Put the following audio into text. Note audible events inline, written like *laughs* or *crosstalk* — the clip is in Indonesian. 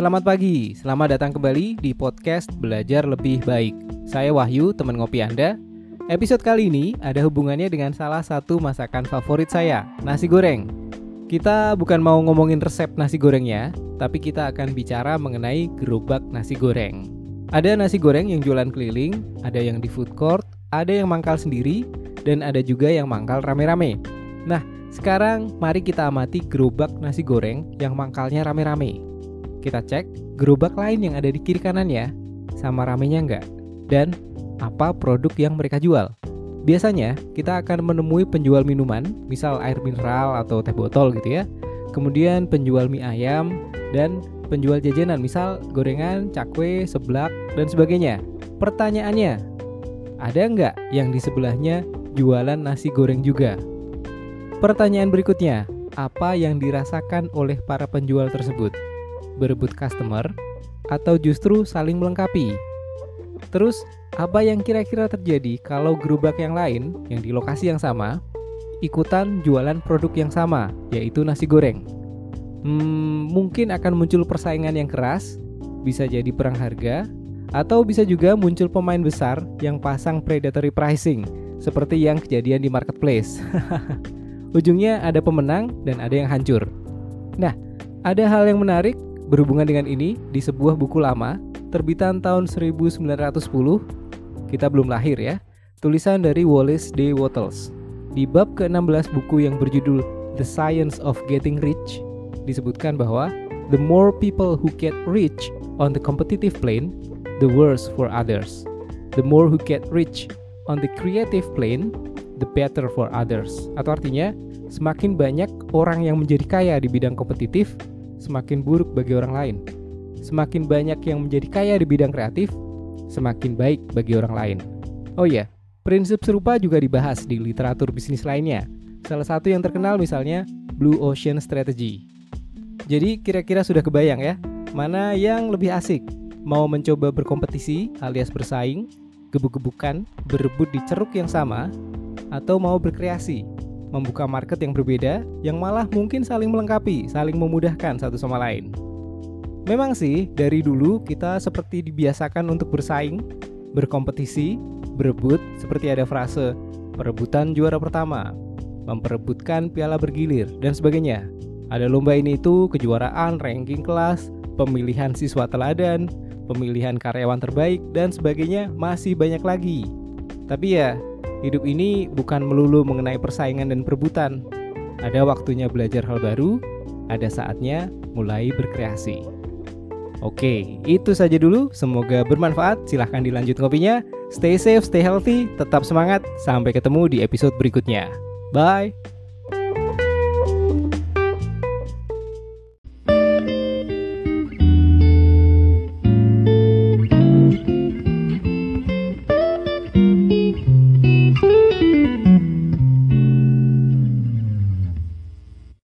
Selamat pagi, selamat datang kembali di podcast Belajar Lebih Baik. Saya Wahyu, teman ngopi Anda. Episode kali ini ada hubungannya dengan salah satu masakan favorit saya, nasi goreng. Kita bukan mau ngomongin resep nasi gorengnya, tapi kita akan bicara mengenai gerobak nasi goreng. Ada nasi goreng yang jualan keliling, ada yang di food court, ada yang mangkal sendiri, dan ada juga yang mangkal rame-rame. Nah, sekarang mari kita amati gerobak nasi goreng yang mangkalnya rame-rame. Kita cek gerobak lain yang ada di kiri kanannya, sama ramenya nggak? Dan apa produk yang mereka jual? Biasanya kita akan menemui penjual minuman, misal air mineral atau teh botol gitu ya. Kemudian penjual mie ayam dan penjual jajanan, misal gorengan, cakwe, seblak, dan sebagainya. Pertanyaannya, ada nggak yang di sebelahnya jualan nasi goreng juga? Pertanyaan berikutnya, apa yang dirasakan oleh para penjual tersebut? Berebut customer atau justru saling melengkapi? Terus, apa yang kira-kira terjadi kalau gerobak yang lain yang di lokasi yang sama ikutan jualan produk yang sama, yaitu nasi goreng? Hmm, mungkin akan muncul persaingan yang keras, bisa jadi perang harga, atau bisa juga muncul pemain besar yang pasang predatory pricing, seperti yang kejadian di marketplace. *laughs* Ujungnya ada pemenang dan ada yang hancur. Nah, ada hal yang menarik Berhubungan dengan ini, di sebuah buku lama, terbitan tahun 1910, kita belum lahir ya, tulisan dari Wallace D. Wattles. Di bab ke-16 buku yang berjudul The Science of Getting Rich, disebutkan bahwa the more people who get rich on the competitive plane, the worse for others. The more who get rich on the creative plane, the better for others. Atau artinya, semakin banyak orang yang menjadi kaya di bidang kompetitif, semakin buruk bagi orang lain. Semakin banyak yang menjadi kaya di bidang kreatif, semakin baik bagi orang lain. Oh iya, prinsip serupa juga dibahas di literatur bisnis lainnya. Salah satu yang terkenal misalnya Blue Ocean Strategy. Jadi kira-kira sudah kebayang ya, mana yang lebih asik? Mau mencoba berkompetisi alias bersaing, gebuk-gebukan, berebut di ceruk yang sama, atau mau berkreasi, membuka market yang berbeda yang malah mungkin saling melengkapi, saling memudahkan satu sama lain. Memang sih, dari dulu kita seperti dibiasakan untuk bersaing, berkompetisi, berebut, seperti ada frase perebutan juara pertama, memperebutkan piala bergilir, dan sebagainya. Ada lomba ini itu, kejuaraan, ranking kelas, pemilihan siswa teladan, pemilihan karyawan terbaik, dan sebagainya masih banyak lagi. Tapi ya, Hidup ini bukan melulu mengenai persaingan dan perebutan. Ada waktunya belajar hal baru, ada saatnya mulai berkreasi. Oke, itu saja dulu. Semoga bermanfaat. Silahkan dilanjut ngopinya. Stay safe, stay healthy, tetap semangat. Sampai ketemu di episode berikutnya. Bye.